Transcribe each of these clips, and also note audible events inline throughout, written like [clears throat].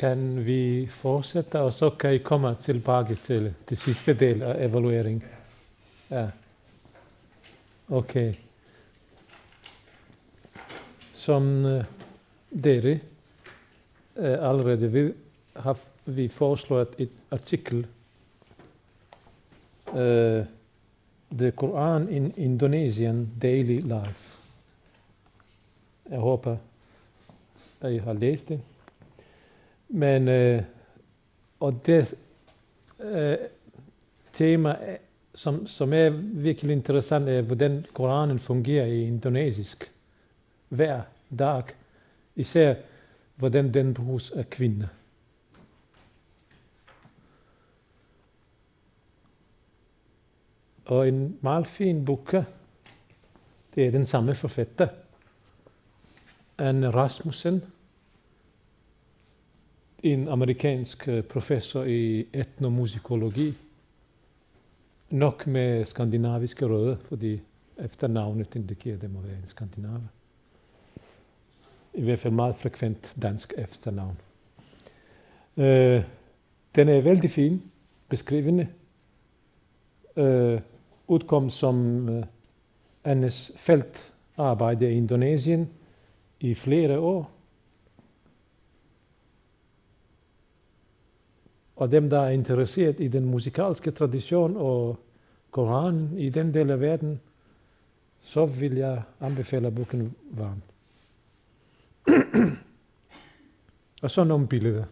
kan vi fortsætte, og så kan I komme tilbage til det sidste del af evaluering. Ja. Okay. Som uh, dere uh, allerede ved, har vi foreslået et artikel uh, The Quran in Indonesian Daily Life. Jeg håber, at I har læst det. Men, øh, og det øh, tema, øh, som, som er virkelig interessant, er, hvordan Koranen fungerer i indonesisk hver dag. Især, hvordan den bruges af kvinder. Og en meget fin bukke, det er den samme forfatter, Anne Rasmussen, en amerikansk øh, professor i etnomusikologi, nok med skandinaviske rødder, fordi efternavnet indikerer, at det må være en skandinav. I hvert fald meget frekvent dansk efternavn. Øh, den er vældig fin, beskrivende. Øh, udkom som uh, Annes feltarbejde i Indonesien i flere år. Og dem, der er interesseret i den musikalske tradition og Koranen i den del af verden, så vil jeg anbefale boken varmt. [clears throat] og så nogle billeder,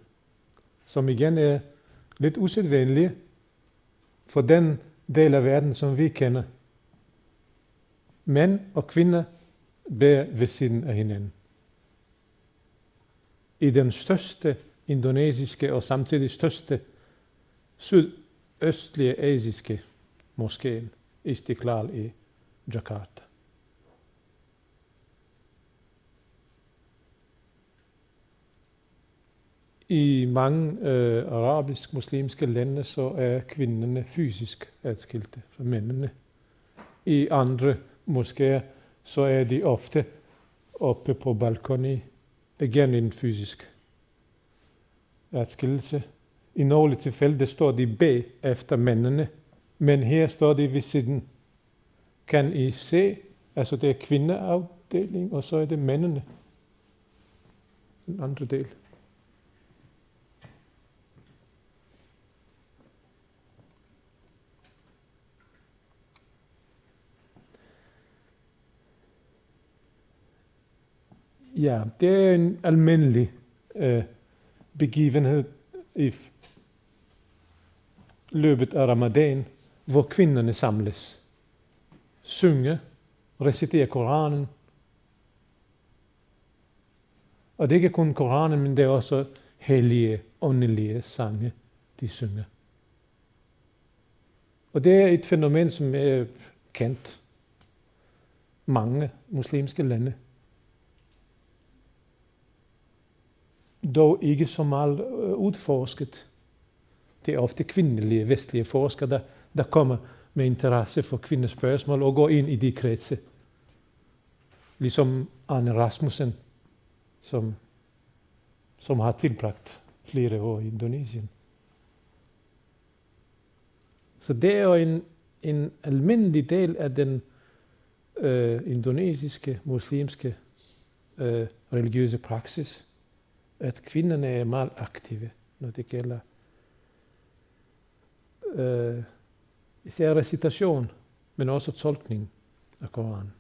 som igen er lidt usædvanlige for den del af verden, som vi kender. Mænd og kvinder bærer ved siden af hinanden. I den største indonesiske og samtidig største sydøstlige asiske moské, Istiklal i Jakarta. I mange øh, arabisk-muslimske lande så er kvinderne fysisk adskilte fra mændene. I andre moskéer så er de ofte oppe på balkoni, igen en fysisk adskillelse. I nogle tilfælde står de bag efter mændene, men her står de ved siden. Kan I se, altså det er kvindeafdeling, og så er det mændene. Den andre del. Ja, det er en almindelig øh, begivenhed i løbet af ramadan, hvor kvinderne samles, synge, recitere Koranen. Og det er ikke kun Koranen, men det er også hellige, åndelige sange, de synger. Og det er et fænomen, som er kendt mange muslimske lande. Dog ikke så meget øh, udforsket. Det er ofte kvindelige vestlige forskere, der, der kommer med interesse for kvindespørgsmål og går ind i de kredse. Ligesom Anne Rasmussen, som, som har tilbragt flere år i Indonesien. Så det er jo en, en almindelig del af den øh, indonesiske, muslimske øh, religiøse praksis at kvinderne er meget aktive, når det gælder øh, især recitation, men også tolkning af Koranen.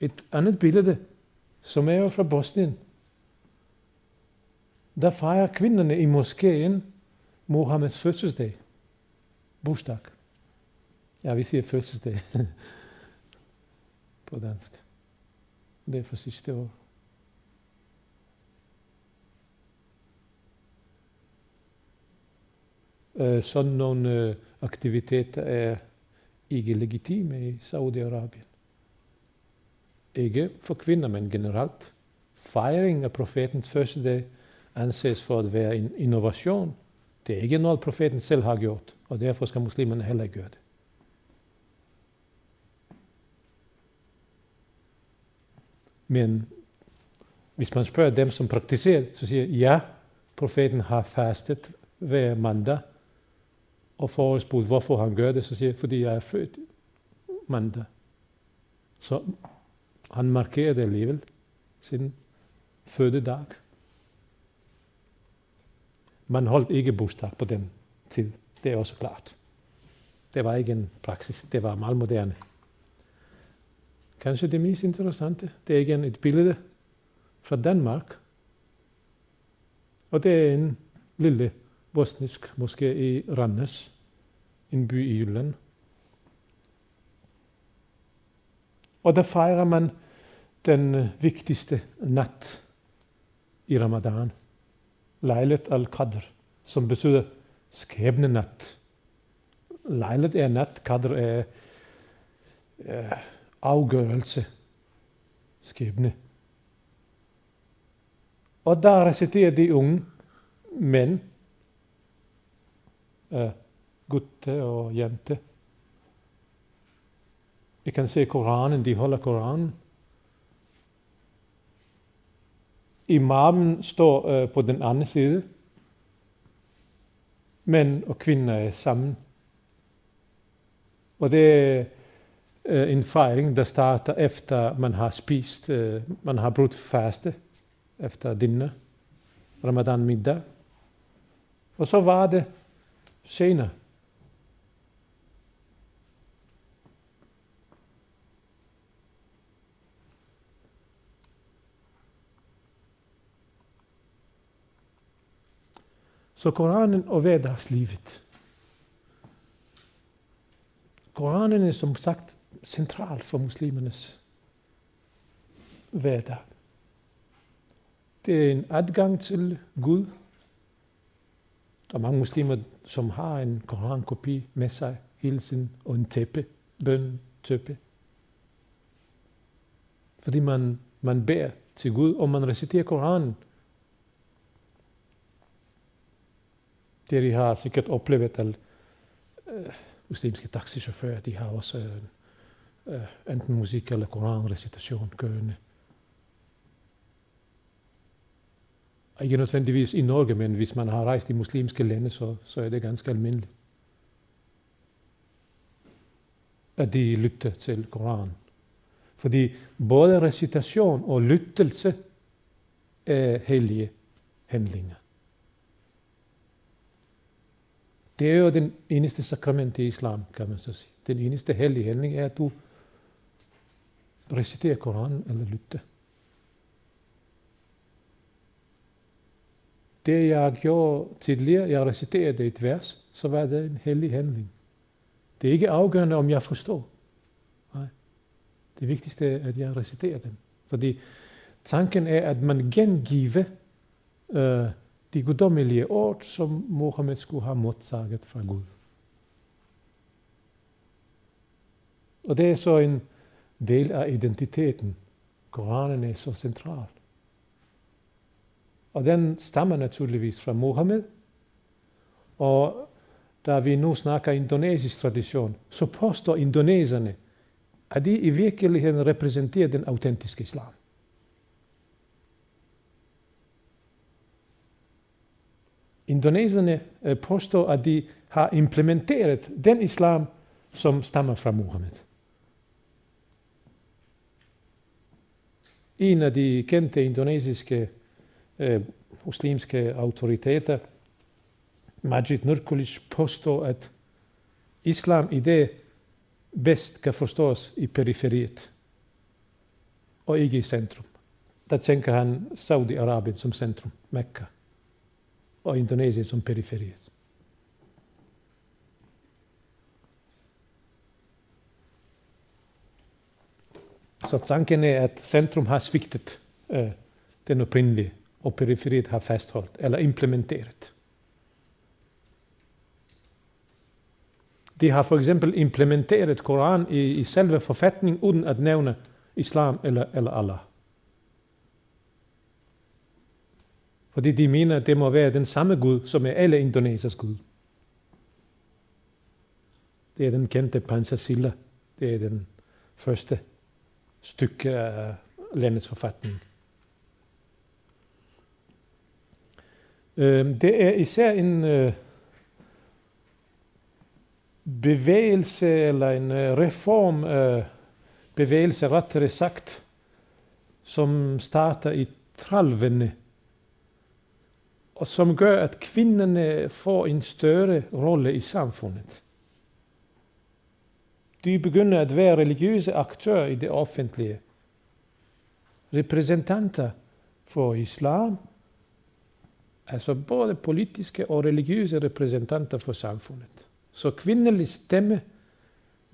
Et andet billede, som er jo fra Bosnien, der fejrer kvinderne i moskeen Mohammeds fødselsdag. Bushdag. Ja, vi siger fødselsdag [laughs] på dansk. Det er fra sidste år. Eh, sådan nogle øh, aktiviteter er ikke legitime i Saudi-Arabien. Ikke for kvinder, men generelt. Fejring af profetens første dag anses for at være en innovation. Det er ikke noget, profeten selv har gjort, og derfor skal muslimerne heller ikke gøre det. Men hvis man spørger dem, som praktiserer, så siger ja, profeten har fastet hver mandag, og forespurgt, hvorfor han gør det, så siger jeg, fordi jeg er født mandag. Så han markerer det alligevel, sin fødedag. Man holdt ikke bostad på den tid. Det er også klart. Det var ikke en praksis. Det var meget moderne. Kanskje det mest interessante, det er igen et billede fra Danmark. Og det er en lille bosnisk moské i Rannes, en by i Jylland. Og der fejrer man den øh, vigtigste nat i ramadan. Lejlet al-Qadr, som betyder skæbnenat. Lejlet er nat, Qadr er øh, afgørelse, skæbne. Og der reciterer de unge mænd, eh, gutte og jente. I kan se Koranen, de holder Koranen. Imamen står øh, på den anden side. Mænd og kvinder er sammen. Og det er øh, en fejring, der starter efter man har spist, øh, man har brudt faste efter dinner, ramadan middag. Og så var det senere. Så Koranen og hverdagslivet. Koranen er som sagt central for muslimernes hverdag. Det er en adgang til Gud. Der er mange muslimer, som har en korankopi med sig hele tiden, og en tæppe, bøn, tæppe. Fordi man, man beder til Gud, og man reciterer Koranen. Det de har sikkert oplevet, at øh, muslimske taxichauffører, de har også øh, øh enten musik eller koranrecitation kørende. Ikke nødvendigvis i Norge, men hvis man har rejst i muslimske lande, så, så er det ganske almindeligt. At de lytter til Koranen. Fordi både recitation og lyttelse er hellige handlinger. Det er jo den eneste sakrament i islam, kan man så sige. Den eneste hellige handling er, at du reciterer Koranen eller lytter. Det jeg gjorde tidligere, jeg reciterede et vers, så var det en hellig handling. Det er ikke afgørende, om jeg forstår. Nej. Det vigtigste er, at jeg reciterer dem. Fordi tanken er, at man gengiver øh, de guddommelige ord, som Mohammed skulle have modtaget fra Gud. Og det er så en del af identiteten. Koranen er så central. Og den stammer naturligvis fra Mohammed. Og da vi nu snakker indonesisk tradition, så påstår indoneserne, at de i virkeligheden repræsenterer den autentiske islam. Indoneserne eh, påstår, at de har implementeret den islam, som stammer fra Mohammed. En af de kendte indonesiske øh, muslimske autoriteter, Majid Nurkulic, påstår, at islam i det bedst kan forstås i periferiet, og ikke i centrum. Der tænker han Saudi-Arabien som centrum, Mekka og Indonesien som periferiet. Så tanken er, at centrum har svigtet øh, eh, den oprindelige, og periferiet har fastholdt eller implementeret. De har for eksempel implementeret Koran i, i selve forfatningen, uden at nævne islam eller, eller Allah. Fordi de mener, at det må være den samme Gud, som er alle Indonesias Gud. Det er den kendte Pansasilla. Det er den første stykke af landets forfatning. Øh, det er især en øh, bevægelse eller en øh, reform øh, bevægelse, rettere sagt, som starter i 30'erne, og som gør, at kvinderne får en større rolle i samfundet. De begynder at være religiøse aktører i det offentlige. Repræsentanter for islam, altså både politiske og religiøse repræsentanter for samfundet. Så kvindelig stemme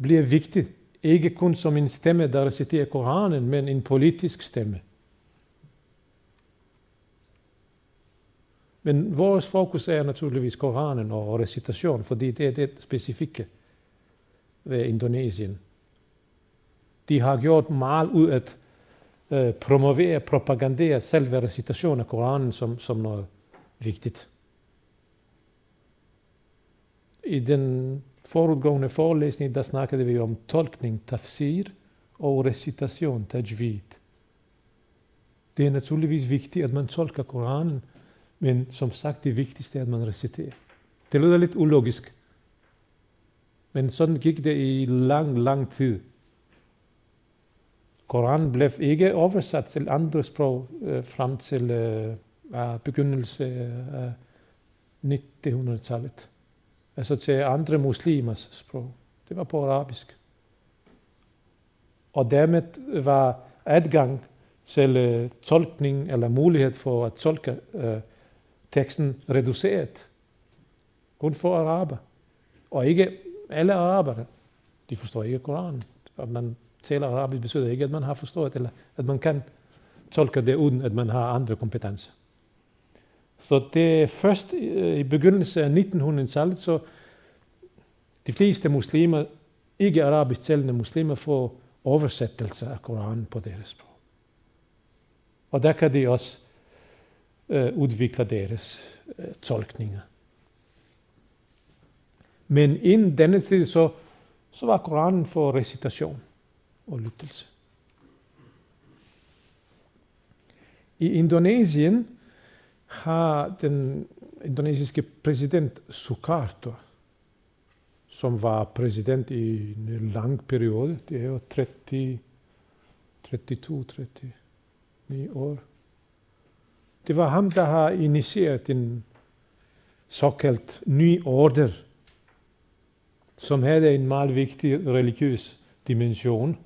bliver vigtig, ikke kun som en stemme, der reciterer Koranen, men en politisk stemme. Men vores fokus er naturligvis Koranen og recitation, fordi det er det specifikke ved Indonesien. De har gjort meget ud at øh, promovere, propagandere selve recitation af Koranen som, som noget vigtigt. I den forudgående föreläsningen där snackade vi om tolkning, tafsir och recitation, tajvid. Det är naturligtvis viktigt att man tolkar Koranen, men som sagt, det viktigaste är att man reciterar. Det låter lite ologiskt, men sådan gik det i lang, lang tid. Koranen blev ikke oversat til andre sprog øh, eh, frem til øh, eh, begyndelse af 1900-tallet. Altså til andre muslimers sprog. Det var på arabisk. Og dermed var adgang til uh, tolkning eller mulighed for at tolke uh, teksten reduceret. Kun for araber. Og ikke alle arabere. De forstår ikke Koranen. At man taler arabisk betyder ikke, at man har forstået, eller at man kan tolke det uden, at man har andre kompetencer. Så det er først øh, i begyndelsen af 1900-tallet, så de fleste muslimer, ikke arabisk talende muslimer, får oversættelse af Koranen på deres sprog. Og der kan de også øh, udvikle deres øh, tolkninger. Men inden denne tid, så, så var Koranen for recitation og lyttelse. I Indonesien har den indonesiske præsident Sukarto, som var præsident i en lang periode, det er jo 30, 32, 39 år. Det var ham, der har initieret en såkaldt ny order, som havde en meget vigtig religiøs dimension.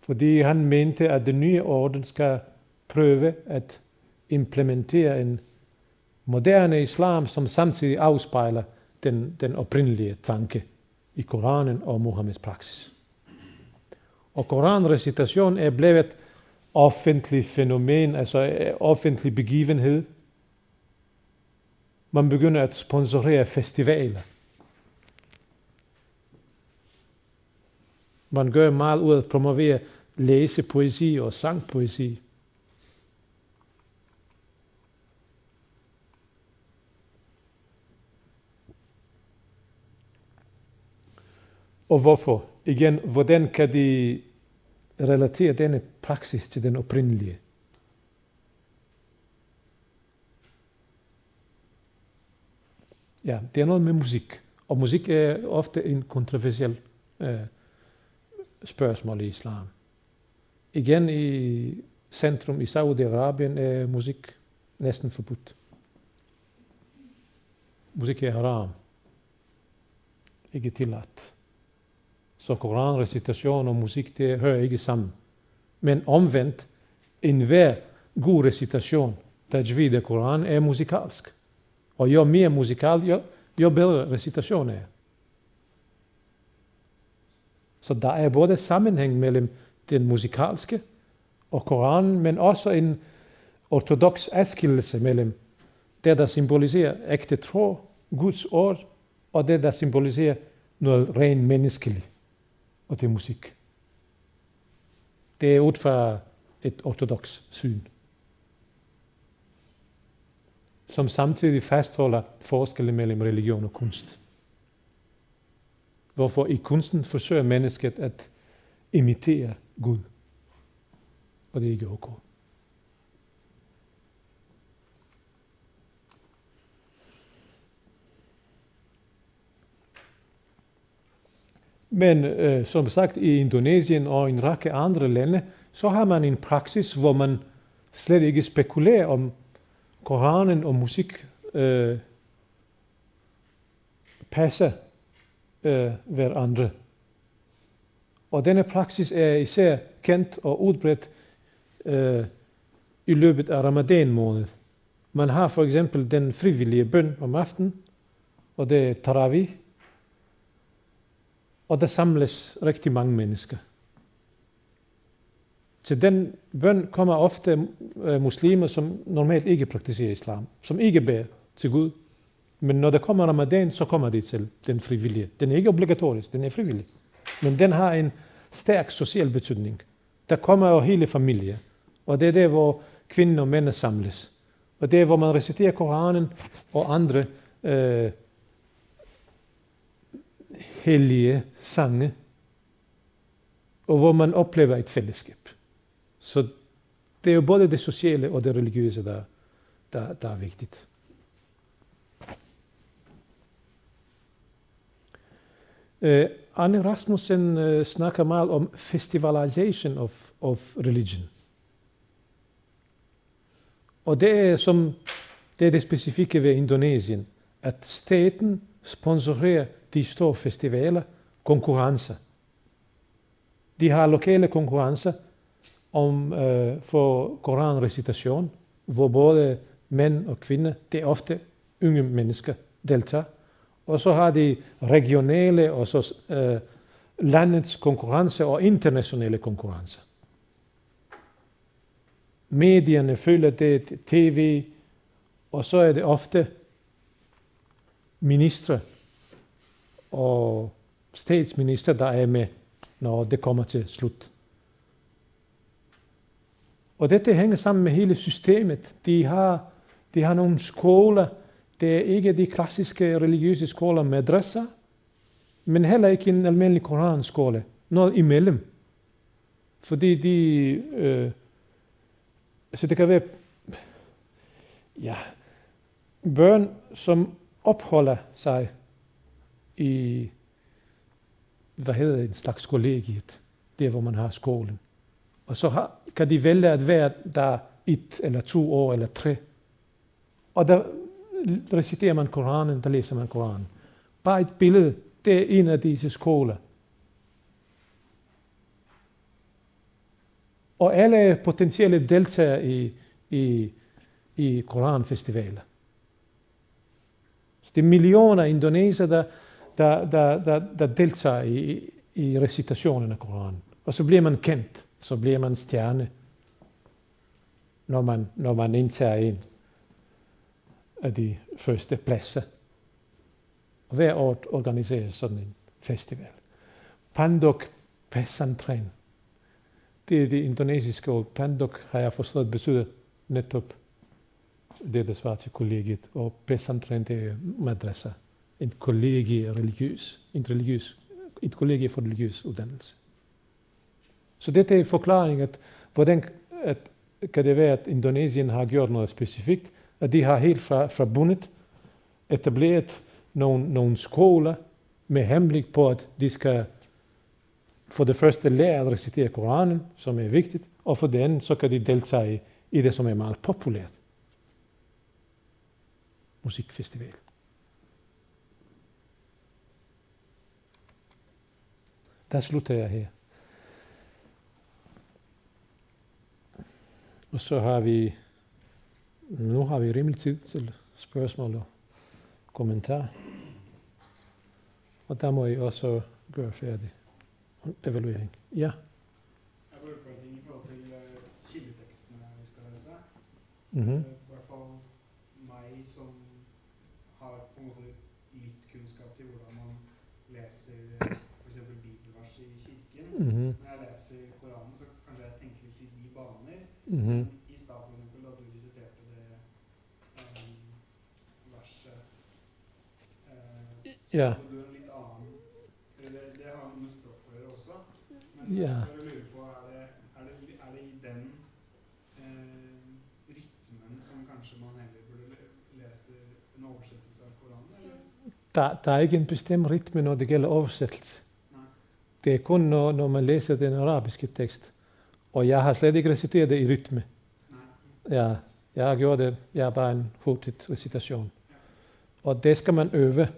Fordi han mente, at den nye orden skal prøve at implementere en moderne islam, som samtidig afspejler den, den oprindelige tanke i Koranen og Muhammeds praksis. Og koranrecitation er blevet offentlig fænomen, altså øh, offentlig begivenhed. Man begynder at sponsorere festivaler. Man gør meget ud af at promovere læsepoesi og sangpoesi. Og hvorfor? Igen, hvordan kan de relatere denne praksis til den oprindelige? Ja, det er noget med musik. Og musik er ofte en kontroversiel øh, spørgsmål i islam. Igen i centrum i Saudi-Arabien er musik næsten forbudt. Musik er haram. Ikke tilladt. Så koranrecitation og musik, det hører ikke sammen. Men omvendt, enhver god recitation, tajvid af Koran, er musikalsk. Og jo mere musikal, jo, jo bedre recitation er. Så der er både sammenhæng mellem den musikalske og Koranen, men også en ortodox adskillelse mellem det, der symboliserer ægte tro, Guds ord, og det, der symboliserer noget rent menneskeligt og det er musik. Det er ud fra et ortodox syn, som samtidig fastholder forskelle mellem religion og kunst. Hvorfor i kunsten forsøger mennesket at imitere Gud. Og det er ikke okay. Men øh, som sagt, i Indonesien og en række andre lande, så har man en praksis, hvor man slet ikke spekulerer om Koranen og musik øh, passer øh, hverandre. Og denne praksis er især kendt og udbredt øh, i løbet af ramadan måned. Man har for eksempel den frivillige bøn om aftenen, og det er tarawih, og der samles rigtig mange mennesker. Til den bøn kommer ofte øh, muslimer, som normalt ikke praktiserer islam, som ikke bærer til Gud. Men når der kommer ramadan, så kommer de til den frivillige. Den er ikke obligatorisk, den er frivillig. Men den har en stærk social betydning. Der kommer jo hele familie, og det er der, hvor kvinder og mænd samles. Og det er, hvor man reciterer Koranen og andre øh, hellige sange, og hvor man oplever et fællesskab. Så det er jo både det sociale og det religiøse, der, der, der er vigtigt. Eh, uh, Anne Rasmussen uh, snakker meget om festivalization of, of religion. Og det er, som, det er det specifikke ved Indonesien, at staten sponsorerer de store festivaler, konkurrencer. De har lokale konkurrencer om øh, for koranrecitation, hvor både mænd og kvinder, det er ofte unge mennesker, deltager. Og så har de regionale og så øh, landets konkurrence og internationale konkurrencer. Medierne følger det, tv, og så er det ofte ministre og statsminister, der er med, når det kommer til slut. Og dette hænger sammen med hele systemet. De har, de har nogle skoler, det er ikke de klassiske religiøse skoler med adresser, men heller ikke en almindelig koranskole. Noget imellem. Fordi de... Øh, altså det kan være... Ja, børn, som opholder sig i, hvad hedder det, en slags kollegiet, der hvor man har skolen. Og så har, kan de vælge at være der et eller to år eller tre. Og der reciterer man Koranen, der læser man Koranen. Bare et billede, det er en af disse skoler. Og alle er potentielle deltagere i, i, i Koranfestivaler. Så det er millioner indoneser, der, der, der, der, der deltager i, i recitationen af Koranen. Og så bliver man kendt, så bliver man stjerne, når man, når man indtager en af de første pladser. Og hver år organiseres sådan en festival. Pandok Pesantren. Det er det indonesiske ord. Pandok har jeg forstået betyder netop det, der svarer til kollegiet. Og Pesantren, det er madrasa en kollegie religiøs, et, religiøs, et kollegie for religiøs uddannelse. Så dette er forklaring, at hvordan at, kan det være, at Indonesien har gjort noget specifikt, at de har helt fra, fra bundet etableret nogle, nogle skoler med henblik på, at de skal for det første lære at recitere Koranen, som er vigtigt, og for det andet, så kan de deltage i, i det, som er meget populært. Musikfestival. Der slutter jeg her. Og så har vi, nu har vi rimelig tid til spørgsmål og kommentar. Og der må I også gøre færdig. Evaluering. Ja. Jeg lurer på en ting i forhold til kildetekstene vi skal læse. Mm-hmm. Uh, I hvert fall meg som har på en måte litt kunnskap til hvordan man leser uh, f.eks. bibelvers i kirken. Mm-hmm. Når jeg leser Koranen, så kanskje jeg tenker litt i de baner. Mm-hmm. Men I stad, for eksempel, da du visiterte det um, verset uh, Ja. hadde du en litt annen Det, det har noe med språk å gjøre også. Men Ja. jeg lurer på, er det, er det, er det i den eh, rytmen som kanskje man heller burde le- lese en oversettelse av Koranen? Eller? Der, der er ikke en bestemt rytme, når det gælder oversættelse. Det er kun, når, når man læser den arabiske tekst. Og jeg har slet ikke reciteret det i rytme. Ja, jeg har gjort det. Jeg er bare en hurtigt recitation. Og det skal man øve.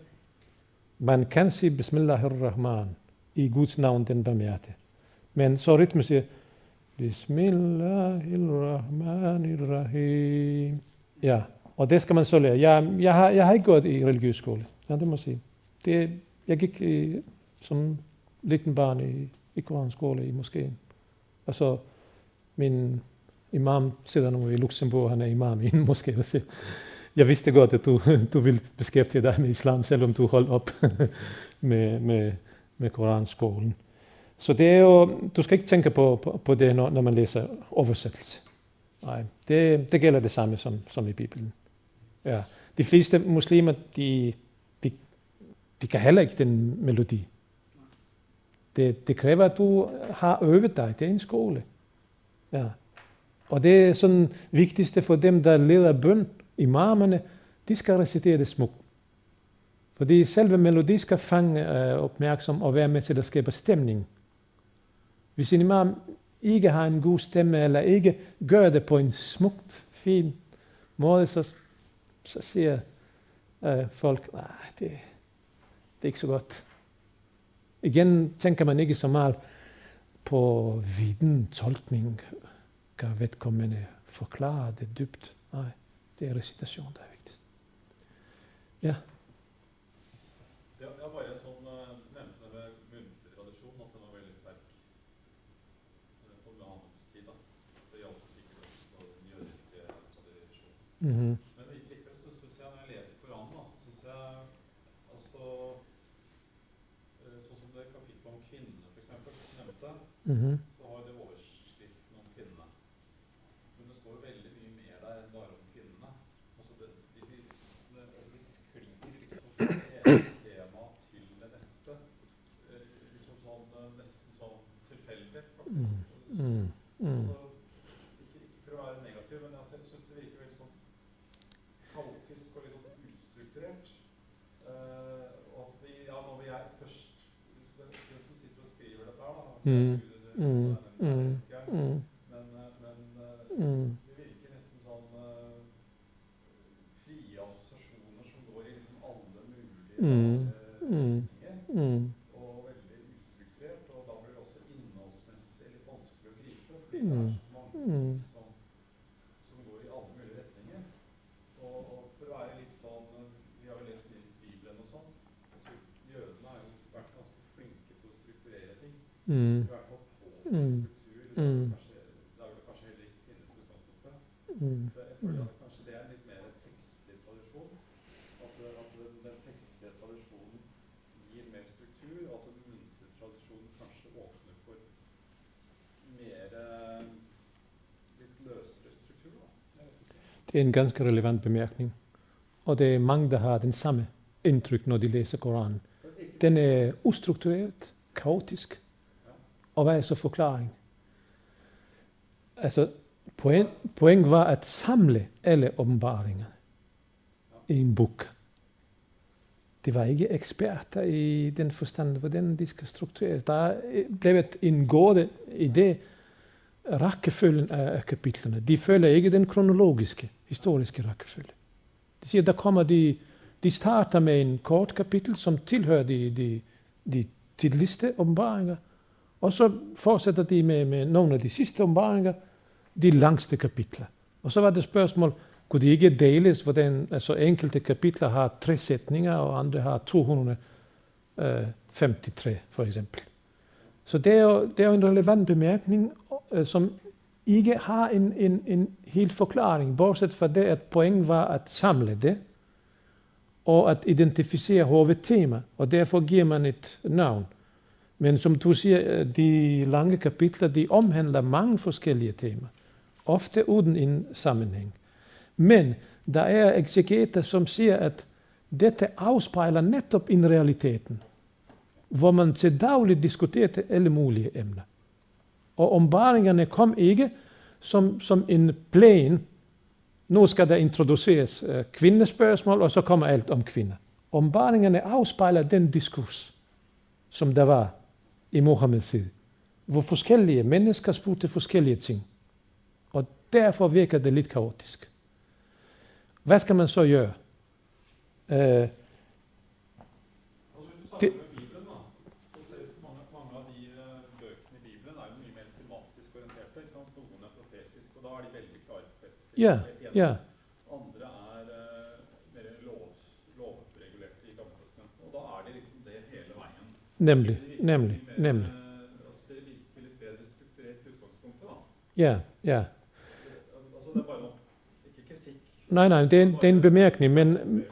Man kan sige Bismillahirrahman i Guds navn, den barmhjerte. Men så rytme siger Bismillahirrahmanirrahim. Ja, og det skal man så lære. Jeg, jeg, har, jeg har ikke gået i religiøs skole. Ja, det må jeg sige. Det, jeg gik i, som liten barn i, i koranskole i moskeen. Og så min imam sidder nu i Luxembourg, han er imam i en [laughs] moské. Jeg vidste godt, at du, [laughs] du vil beskæftige dig med islam, selvom du holdt op [laughs] med, med, med koranskolen. Så det er jo, du skal ikke tænke på, på, på det, når, når man læser oversættelse. Nej, det, det gælder det samme som, som i Bibelen. Ja. De fleste muslimer, de, de, de kan heller ikke den melodi. Det, det kræver, at du har øvet dig. Det er en skole. Ja. Og det er sådan vigtigste for dem, der leder bøn, imamerne, de skal recitere det smukt. Fordi selve melodi skal fange øh, opmærksom og være med til at skabe stemning. Hvis en imam ikke har en god stemme, eller ikke gør det på en smukt, fin måde, så, så siger øh, folk, nej, det, det er ikke så godt. Igen tænker man ikke så meget på viden, tolkning, kan vedkommende forklare det dybt. Nej, det er recitation, der er vigtigt. Ja. Bare en sånn, nevnte det tradisjon, at den var veldig sterk på Muhammeds tid. da. Det gjaldt sikkert også den jødiske tradisjonen. Mm -hmm. Men likevel så syns jeg, når jeg leser Koranen, da, så syns jeg altså Sånn som det kapittelet om kvinnene, f.eks., nevnte, Mm -hmm. så har det overskriften om kvinnene. Men det står veldig mye mer der enn bare om kvinnene. Altså det, de, de, det, altså de sklir liksom fra det ene tema til det neste. Eh, Liksom sånn, eh, nesten sånn tilfeldig, faktisk. Mm. Mm. Altså, ikke, ikke for å være negativ, men jeg syns det virker veldig sånn kaotisk og litt sånn ustrukturert. Eh, og at vi, ja, når vi er først liksom det, det som sitter og skriver dette her, da Mm. Det er Mm. Gud, det er- Mm. det er- Mm. Men, eh, men eh, Mm. det virker nesten sånn eh, frie assosiasjoner som går i liksom alle mulige Mm. rare Mm. retninger. Mm. Og veldig ustrukturert. Og da blir det også innholdsmessig litt vanskelig å gripe. Fordi det Mm. er så mange Mm. ting som, som går i alle mulige retninger. Og, og for å være litt sånn eh, Vi har jo lest mye i Bibelen og sånn. Altså, jødene har jo vært ganske flinke til å strukturere ting. Mm. I hvert fall på Mm. struktur. Mm. Kanskje, det er vel kanskje heller ikke finnes i utgangspunktet. Mm. Så jeg føler at kanskje det er litt mer en tekstlig tradisjon. At, det- at den, den tekstlige tradisjonen gir mer struktur, og at den muntlige tradisjonen kanskje åpner for mer eh, litt løsere struktur. Da. Jeg vet ikke. Det er en ganske relevant bemærkning. Og det er mange, der har den samme indtryk, når de læser Koranen. Den er ustruktureret, kaotisk. Og hvad er så forklaring? Altså, point, point var at samle alle åbenbaringerne i en bog. Det var ikke eksperter i den forstand, hvordan de skal struktureres. Der er blevet en gårde i det rækkefølgen af kapitlerne. De følger ikke den kronologiske, historiske rækkefølge. Det siger, der kommer de, de starter med en kort kapitel, som tilhører de, de, de tidligste åbenbaringer, og så fortsætter de med, med nogle af de sidste åbenbaringer, de langste kapitler. Og så var det spørgsmål, kunne de ikke deles, hvordan altså enkelte kapitler har tre sætninger, og andre har 253 øh, for eksempel. Så det er jo, det er jo en relevant bemærkning, øh, som ikke har en, en, en helt forklaring, bortset fra det, at pointen var at samle det, og at identificere hovedtema, og derfor giver man et navn. Men som du siger, øh, de lange kapitler, de omhandler mange forskellige temaer, ofte uden en sammenhæng. Men der er exegeter, som siger, at dette afspejler netop en realiteten, hvor man til dagligt diskuterer alle mulige emner. Og ombaringerne kom ikke som, som en plan. Nu skal der introduceres uh, kvindespørgsmål, og så kommer alt om kvinder. Ombaringerne afspejler den diskurs, som der var i Mohammeds tid, hvor forskellige mennesker spurgte forskellige ting. Og derfor virker det lidt kaotisk. Hvad skal man så gøre? Uh, Altså Hvis du Det- sammenligner med Bibelen, da, så ser du mange, mange av de eh, bøkene i Bibelen er jo mye mer tematisk orienterte. ikke sant? Noen er profetiske, og da er de veldig klare profetiske ja, ja, Andre er mer lov, lovregulerte i Gammeltestamentet. Og da er det liksom det hele veien. nemlig, Det nemlig, mer, nemlig. Altså det virker litt bedre strukturert i utgangspunktet, da. Ja, ja. Altså det er bare noe, ikke kritikk. Nej, nej, det er, en- det er en bemerkning, men,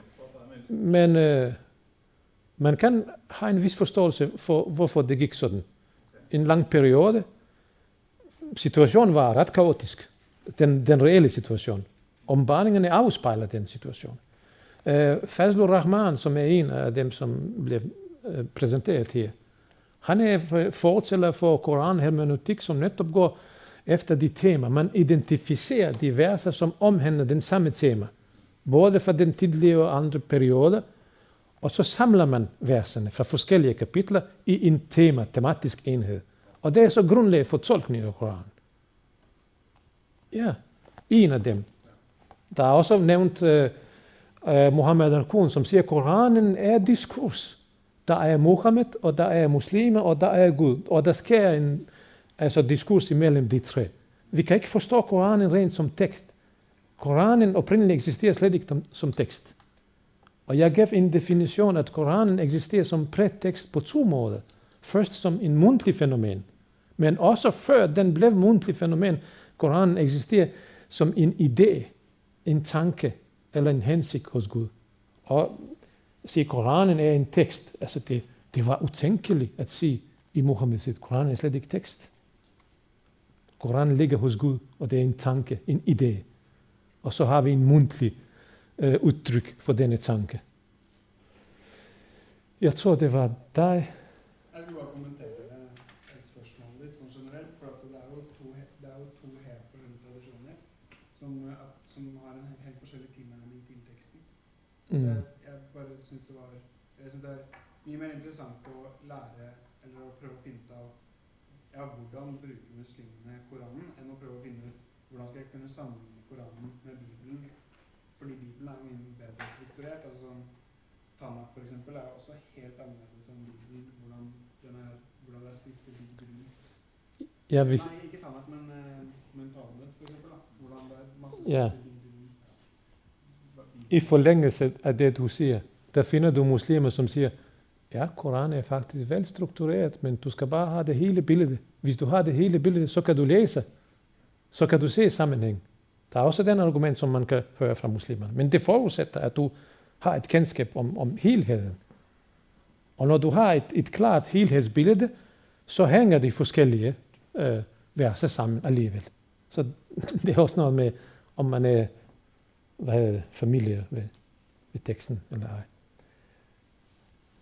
men uh, man kan ha en viss forståelse for, hvorfor det gikk sånn. En lang periode. Situasjonen var rett kaotisk. Den, den reelle situation. Ombarningerne afspejler den situation. Øh, Fazlur Rahman, som er en af dem, som blev øh, præsenteret her, han er fortæller for Koranhermeneutik, som netop går efter de tema. Man identificerer de verser, som omhandler den samme tema. Både fra den tidlige og andre perioder. Og så samler man verserne fra forskellige kapitler i en tema, tematisk enhed. Og det er så grundlag for tolkning af Koranen. Ja, en af dem. Der er også nævnt øh, øh, uh, uh, Muhammad al som siger, at Koranen er diskurs. Der er Mohammed, og der er muslimer, og der er Gud. Og der sker en altså diskurs imellem de tre. Vi kan ikke forstå Koranen rent som tekst. Koranen oprindeligt eksisterer slet ikke som, som tekst. Og jeg gav en definition, at Koranen eksisterer som prætekst på to måder. Først som en mundtlig fænomen, men også før den blev mundtlig fænomen, Koranen eksisterer som en idé, en tanke eller en hensigt hos Gud. Og se, Koranen er en tekst, altså det, det var utænkeligt at sige i Muhammeds sit. Koranen er slet ikke tekst. Koranen ligger hos Gud, og det er en tanke, en idé. Og så har vi en mundtlig øh, udtryk for denne tanke. Jeg tror, det var dig. Jeg skulle bare kommentere et spørsmål litt sånn generelt. For at det er jo to, he- det er jo to helt forskjellige tradisjoner som, eh, at, som har en he- helt forskjellig tilnærming til teksten. Så Mm. jeg, jeg bare syns det var Jeg synes det er mye mer interessant å lære eller å prøve å finne ut av ja, hvordan bruker muslimene Koranen, enn å prøve å finne ut hvordan skal jeg kunne sammenligne Koranen med Bibelen. Fordi Bibelen er mye bedre strukturert. altså sånn Tanakh for eksempel er også helt annerledes enn Bibelen. Hvordan, den er, hvordan det er skriftet ut. Ja, hvis, Nei, ikke Tanakh, men, eh, men Talmud for eksempel. Da. Hvordan det er masse Ja. skrifter bygd ut. Hva- i forlængelse af det, du siger, der finder du muslimer, som siger, ja, Koranen er faktisk velstruktureret, men du skal bare have det hele billede. Hvis du har det hele billede, så kan du læse. Så kan du se sammenhæng. Der er også den argument, som man kan høre fra muslimerne. Men det forudsætter, at du har et kendskab om, om helheden. Og når du har et, et klart helhedsbillede, så hænger de forskellige øh, verser sammen alligevel. Så [laughs] det er også noget med, om man er hvad hedder det, familie ved, ved teksten eller ej.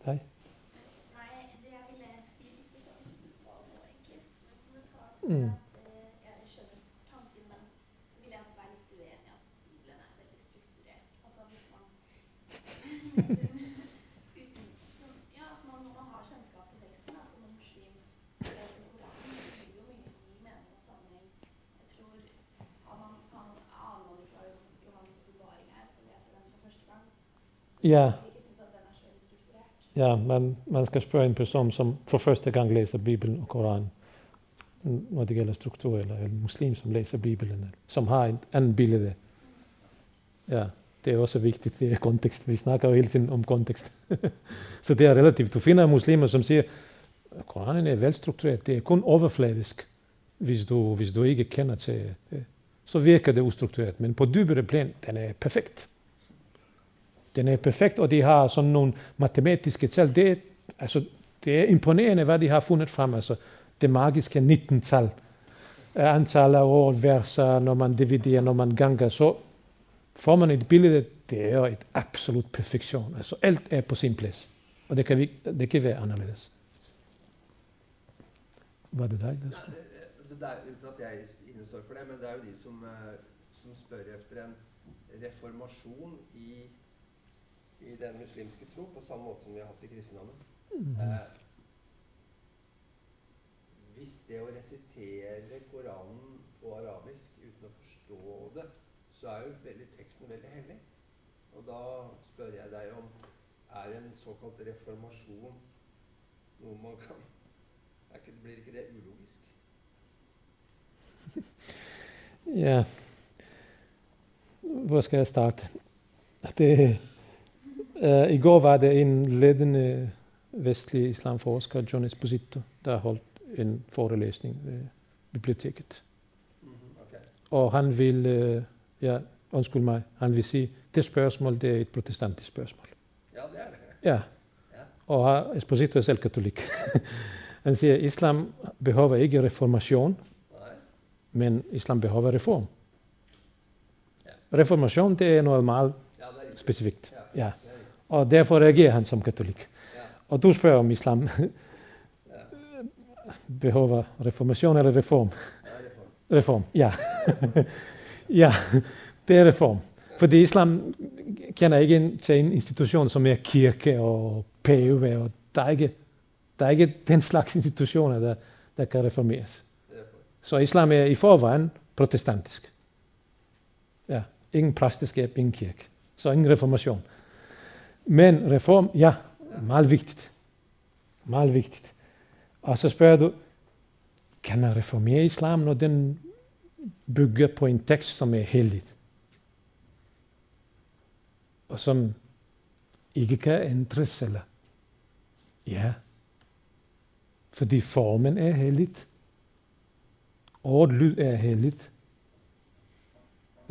Nej? Mm. [laughs] det you ville si litt det samme som du sa nå, egentlig, som en kommentar. Mm. At, eh, jeg skjønner tanken, men så vil jeg også være litt uenig i at Bibelen er veldig strukturert. Altså hvis man leser den uten som, Ja, at man, når man har kjennskap til teksten, da, som en muslim leser Koranen, så blir det jo mye ny mening og sammenheng. Jeg tror har man, kan aner man fra Johannes' åpenbaring her, og leser den for første gang, så Ja. vil jeg ikke synes at den er så veldig Ja. Ja, man, man skal spørge en person, som for første gang læser Bibelen og Koranen, når det gælder struktur, eller en muslim, som læser Bibelen, som har en anden billede. Ja, det er også vigtigt, det er kontekst. Vi snakker jo hele tiden om kontekst. [laughs] Så det er relativt. Du finder muslimer, som siger, Koranen er velstruktureret, det er kun overfladisk, hvis du, hvis du ikke kender til det. Så virker det ustruktureret, men på dybere plan, den er perfekt. Den er perfekt, og de har sådan nogle matematiske tal. Det er, altså, det er imponerende, hvad de har fundet frem. Altså, det magiske 19-tal. Antal af år, verser, når man dividerer, når man ganger, så får man et billede, det er et absolut perfektion. Altså, alt er på sin plads. Og det kan, vi, det kan være anderledes. Var det dig? der Nei, det, altså det er Uten at jeg innestår for det, men det er jo de som, eh, som spør efter en reformasjon i, i den muslimske tro, på samme måte som vi har hatt i kristendommen. Mhm. Eh, hvis det å resitere Koranen på arabisk uten å forstå det, så er jo veldig teksten veldig hellig. Og da spør jeg deg om er en såkalt reformasjon noe man kan ikke, Blir ikke det ulogisk? [laughs] Ja Hvor skal jeg starte? Det, uh, I går var det en ledende vestlig islamforsker, John Esposito, der holdt en forelesning ved biblioteket. Mhm, ok. Og han vil uh, ja, Unnskyld meg. Han vil si det spørsmålet det er et protestantisk spørsmål. Ja, det er det. Ja. Og Esposito er selv katolikk. [laughs] han sier islam behøver ikke reformasjon, Nei. men islam behøver reform. Ja. Reformasjon det er Ja, det er riktig. spesifikt. Ja, Ja. Og derfor reagerer han som katolikk. Ja. Og du spør om islam Ja. [laughs] behøver reformasjon eller reform. Ja, reform. Reform, ja. [laughs] ja, det er reform. Fordi islam kjenner ikke til en institusjon som er kirke og PUV. og Det er ikke, det er ikke den slags institusjoner der, der kan reformeres. Er. Så islam er i forveien protestantisk. Ja, Ingen presteskap, ingen kirke. Så ingen reformasjon. Men reform, ja, meget vigtigt. Meget vigtigt. Og så spør du kan man reformere islam når den bygger på en tekst som er hellig, og som ikke kan ændres eller Ja, fordi formen er hellig. Ord, lyd er helligt.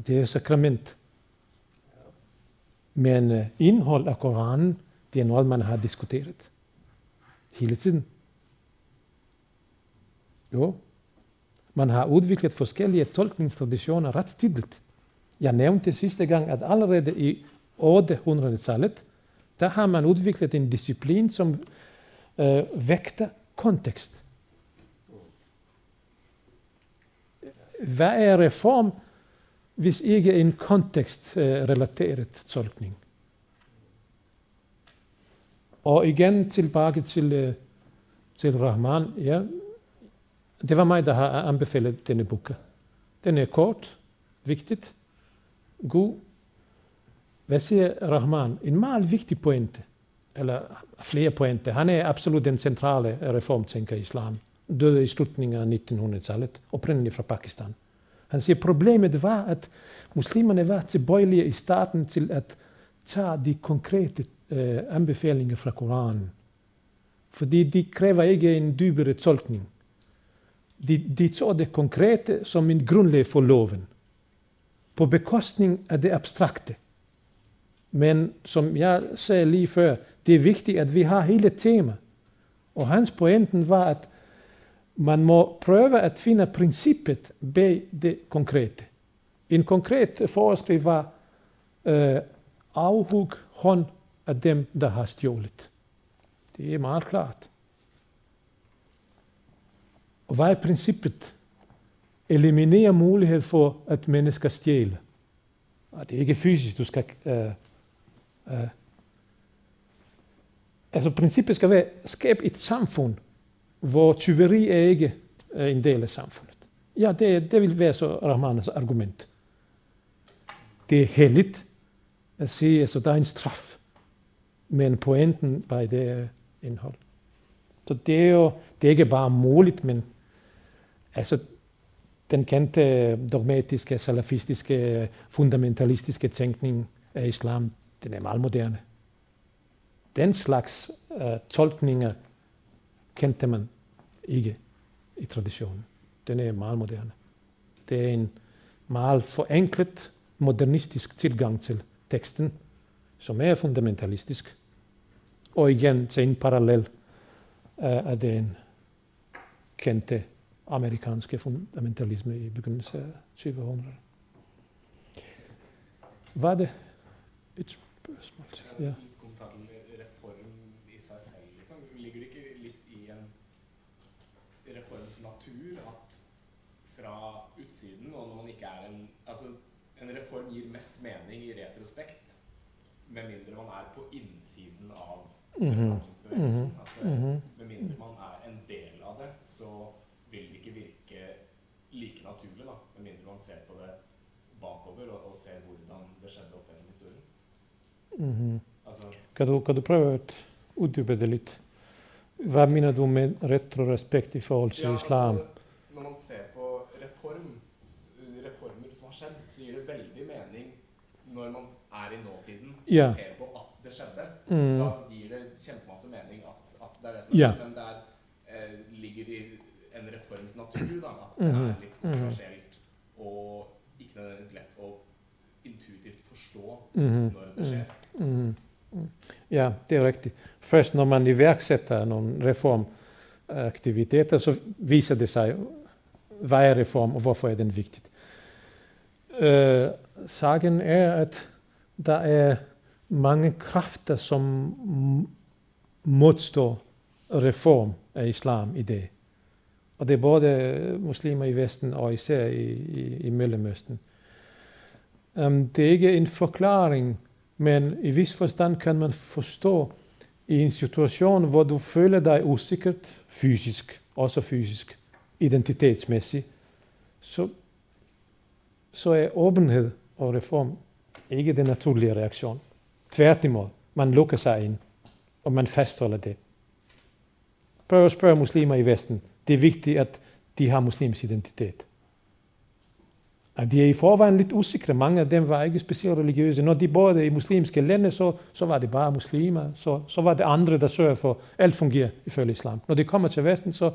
Det er sakrament. Men eh, indhold af Koranen, det er noget, man har diskuteret hele tiden. Jo, man har udviklet forskellige tolkningstraditioner ret tidligt. Jeg nævnte sidste gang, at allerede i 800-tallet, der har man udviklet en disciplin, som øh, vægter kontekst. Hvad er reform, hvis ikke en kontekstrelateret tolkning? Og igen tilbage til, øh, til Rahman. Ja, det var mig, der har anbefalet denne bog. Den er kort, vigtigt, god. Hvad siger Rahman? En meget vigtig pointe, eller flere pointe. Han er absolut den centrale reformtænker i islam. Døde i slutningen af 1900-tallet, oprindeligt fra Pakistan. Han siger, problemet var, at muslimerne var tilbøjelige i starten til at tage de konkrete øh, anbefalinger fra Koranen. Fordi de kræver ikke en dybere tolkning. De, de tog det konkrete som en grundlag for loven. På bekostning af det abstrakte. Men som jeg sagde lige før, det er vigtigt, at vi har hele tema. Og hans pointen var, at man må prøve at finde princippet bag det konkrete. En konkret forskrift var øh, afhug hånd af dem, der har stjålet. Det er meget klart. Og hvad er princippet? Eliminere mulighed for, at mennesker stjæler. Og det er ikke fysisk, du skal... Øh, øh, altså princippet skal være, skab et samfund, hvor tyveri er ikke øh, en del af samfundet. Ja, det, det vil være så Rahmanas argument. Det er heldigt at sige, altså der er en straf, men pointen by det indhold. Så det er jo det er ikke bare muligt, men altså den kendte øh, dogmatiske, salafistiske, fundamentalistiske tænkning af islam, den er meget moderne. Den slags uh, tolkninger kendte man ikke i traditionen. Den er meget moderne. Det er en meget forenklet, modernistisk tilgang til teksten, som er fundamentalistisk. Og igen til en parallel uh, øh, af den kendte amerikanske fundamentalisme i begyndelsen af 2000. Var det et spørgsmål? Ja. en reform gir mest mening i retrospekt, med mindre man er på innsiden av mm -hmm. bevegelsen. Mhm. Eh, mhm. Med mindre man er en del av det, så vil det ikke virke like naturlig, da, med mindre man ser på det bakover og, og ser hvordan det skjedde opp gjennom historien. Mm -hmm. altså, kan, du, kan du prøve å utdype det litt? Hva mener du med retrorespekt i forhold til ja, altså, islam? Altså, når man ser har skjedd, så gir det veldig mening når man er i nåtiden og Ja. ser på at det skjedde. Mm. Da gir det kjempemasse mening at, at det er det som Ja. skjer, men det er, eh, ligger i en reforms natur da, at Mhm, det er litt mhm. kontroversielt og ikke nødvendigvis lett å intuitivt forstå Mhm, når det skjer. mhm, mm. Ja, det er riktig. Først når man iverksetter noen reformaktiviteter, så viser det seg hva er reform, og hvorfor er den viktig. Øh, sagen er at der er mange kræfter, som modstår reform af islam i dag. Og det er både muslimer i Vesten og især i, i, i Mellemøsten. Um, det er ikke en forklaring, men i vis forstand kan man forstå i en situation, hvor du føler dig usikkert fysisk, også fysisk, identitetsmæssigt, så, så er åbenhed og reform ikke den naturlige reaktion. Tværtimod. Man lukker sig ind, og man fastholder det. Prøv at spørge muslimer i Vesten. Det er vigtigt, at de har muslims identitet. At de er i forvejen lidt usikre. Mange af dem var ikke specielt religiøse. Når de boede i muslimske lande, så, så var det bare muslimer. Så, så var det andre der sørger for alt fungerer ifølge islam. Når de kommer til Vesten, så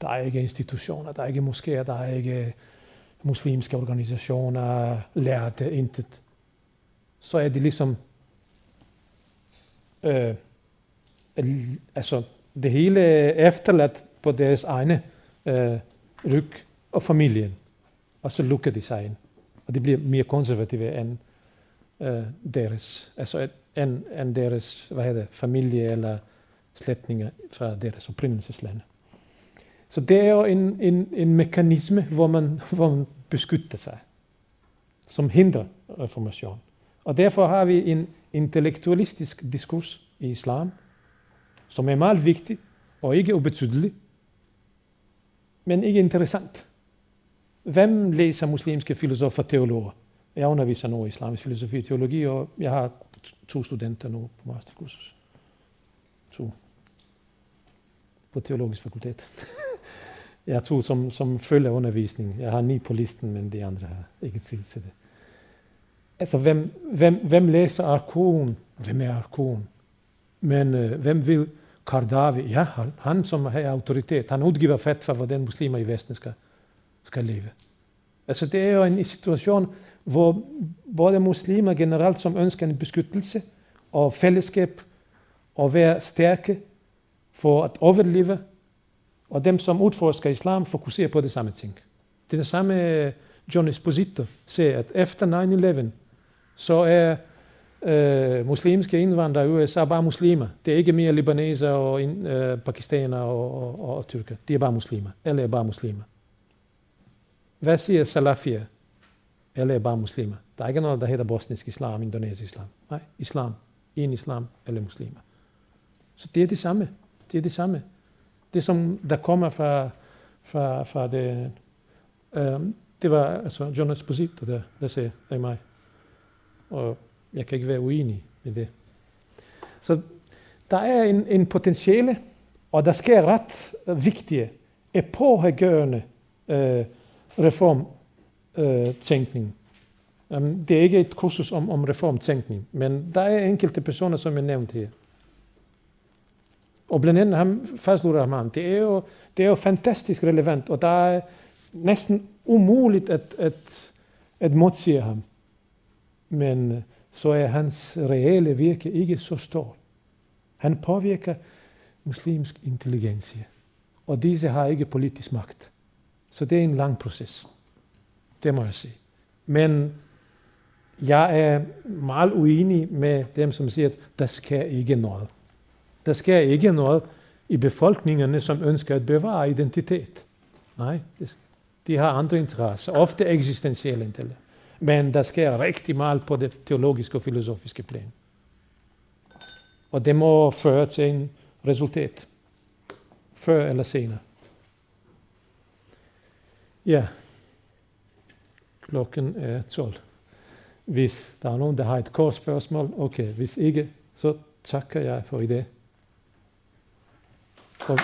der er ikke institutioner, der er ikke moskéer, der er ikke muslimske organisationer lærte intet. Så er det liksom øh, Altså, det hele er på deres egne øh, ryg og familien. Og så lukker de sig ind. Og de bliver mere konservative end øh, deres altså end, end deres hvad heter familie eller slægtninger fra deres opprinnelsesland. Så det er jo en, en, en mekanisme hvor man, hvor man beskytter sig, som hindrer reformation. Og Derfor har vi en intellektualistisk diskurs i islam som er meget viktig og ikke ubetydelig, men ikke interessant. Hvem læser muslimske filosofer og teologer? Jeg underviser nu i islamisk filosofi og teologi, og jeg har to studenter nu på masterkursus. To. På teologisk fakultet. [laughs] Jeg tog som, som følger undervisning. Jeg har ni på listen, men de andre har ikke tid til det. Altså, hvem, hvem, hvem læser Arkon? Hvem er Arkon? Men øh, hvem vil Kardavi? Ja, han, han som har autoritet. Han udgiver fatwa, hvordan muslimer i Vesten skal, skal leve. Altså, det er jo en situation, hvor både muslimer generelt som ønsker en beskyttelse og fællesskab, og være stærke for at overleve, og dem som udforsker islam, fokuserer på det samme ting. Det er det samme eh, John Esposito siger, at efter 9-11, så er øh, muslimske indvandrere i USA bare muslimer. Det er ikke mere libaneser og øh, eh, pakistaner og, og, og, og tyrker. De er bare muslimer. Alle er bare muslimer. Hvad siger salafier? Alle er bare muslimer. Der er ikke noget, der hedder bosnisk islam, indonesisk islam. Nej, islam. En islam, alle muslimer. Så det er det samme. Det er det samme. Det som der kommer fra, fra, fra det, um, det var altså John Esposito, der, der sagde af mig. Og jeg kan ikke være uenig med det. Så der er en, en potentiale, og der sker ret vigtige, epohegørende øh, reformtænkning. Um, det er ikke et kursus om, om reformtænkning, men der er enkelte personer, som jeg nævnte her. Og blandt andet ham, Fazlur Rahman, det er, jo, det er jo fantastisk relevant, og der er næsten umuligt at, at, at modsige ham. Men øh, så er hans reelle virke ikke så stor. Han påvirker muslimsk intelligens, og disse har ikke politisk magt. Så det er en lang proces. Det må jeg sige. Men jeg er meget uenig med dem, som siger, at der sker ikke noget. Der sker ikke noget i befolkningerne, som ønsker at bevare identitet. Nej, det, de har andre interesser, ofte eksistentielle interesser. Men der sker rigtig meget på det teologiske og filosofiske plan. Og det må føre til en resultat. Før eller senere. Ja. klokken er 12. Hvis der er nogen, der har et kort spørgsmål, okay. Hvis ikke, så takker jeg for i dag. So.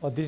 Or this